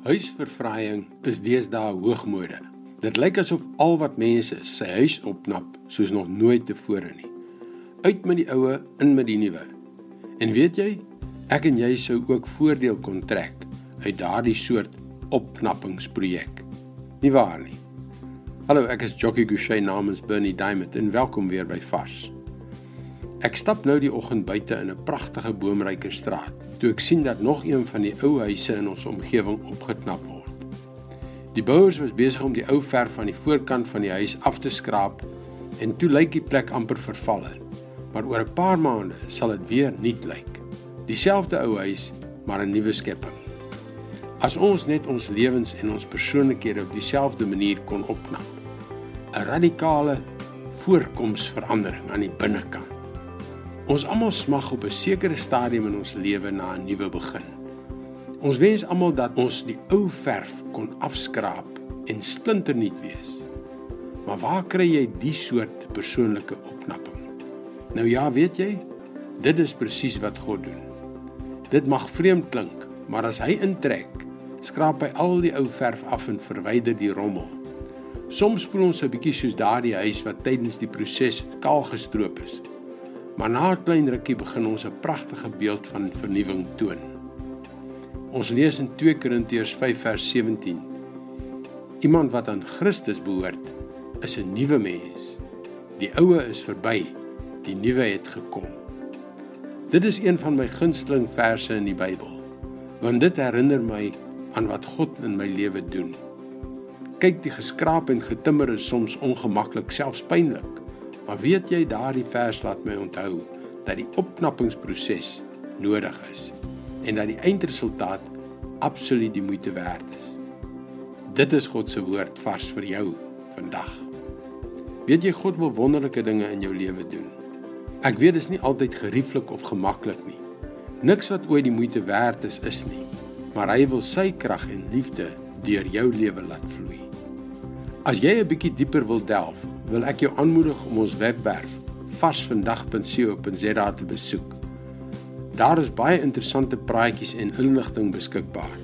Huisverfraaiing is deesdae hoogmode. Dit lyk asof al wat mense sy huis opknap soos nog nooit tevore nie. Uit met die oue, in met die nuwe. En weet jy, ek en jy sou ook voordeel kon trek uit daardie soort opknappingsprojek. Nie waar nie? Hallo, ek is Jockey Gouchee namens Bernie Diamond en welkom weer by Vars. Ek stap nou die oggend buite in 'n pragtige boomryke straat. Toe ek sien dat nog een van die ou huise in ons omgewing opgeknap word. Die bouers was besig om die ou verf van die voorkant van die huis af te skraap en toe lyk die plek amper vervalle. Maar oor 'n paar maande sal dit weer nuut lyk. Dieselfde ou huis, maar 'n nuwe skepping. As ons net ons lewens en ons persoonlikhede op dieselfde manier kon opknap. 'n Radikale voorkomsverandering aan die binnekant. Ons almal smag op 'n sekere stadium in ons lewe na 'n nuwe begin. Ons wens almal dat ons die ou verf kon afskraap en splinternuut wees. Maar waar kry jy die soort persoonlike opknapping? Nou ja, weet jy, dit is presies wat God doen. Dit mag vreemd klink, maar as hy intrek, skraap hy al die ou verf af en verwyder die rommel. Soms voel ons 'n bietjie soos daardie huis wat tydens die proses kaal gestroop is. Maar na 'n klein rukkie begin ons 'n pragtige beeld van vernuwing toon. Ons lees in 2 Korintiërs 5 vers 17. Iemand wat aan Christus behoort, is 'n nuwe mens. Die ou is verby, die nuwe het gekom. Dit is een van my gunsteling verse in die Bybel, want dit herinner my aan wat God in my lewe doen. Kyk, die geskraap en getimmer is soms ongemaklik, selfs pynlik. Maar weet jy daardie vers laat my onthou dat die opknappingsproses nodig is en dat die eindresultaat absoluut die moeite werd is. Dit is God se woord vars vir jou vandag. Weet jy God wil wonderlike dinge in jou lewe doen. Ek weet dit is nie altyd gerieflik of gemaklik nie. Niks wat ooit die moeite werd is is nie, maar hy wil sy krag en liefde deur jou lewe laat vloei. As jy 'n bietjie dieper wil delf, wil ek jou aanmoedig om ons webwerf varsvandag.co.za te besoek. Daar is baie interessante praatjies en inligting beskikbaar.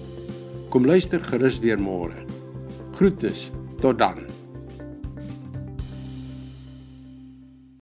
Kom luister gerus weer môre. Groete. Tot dan.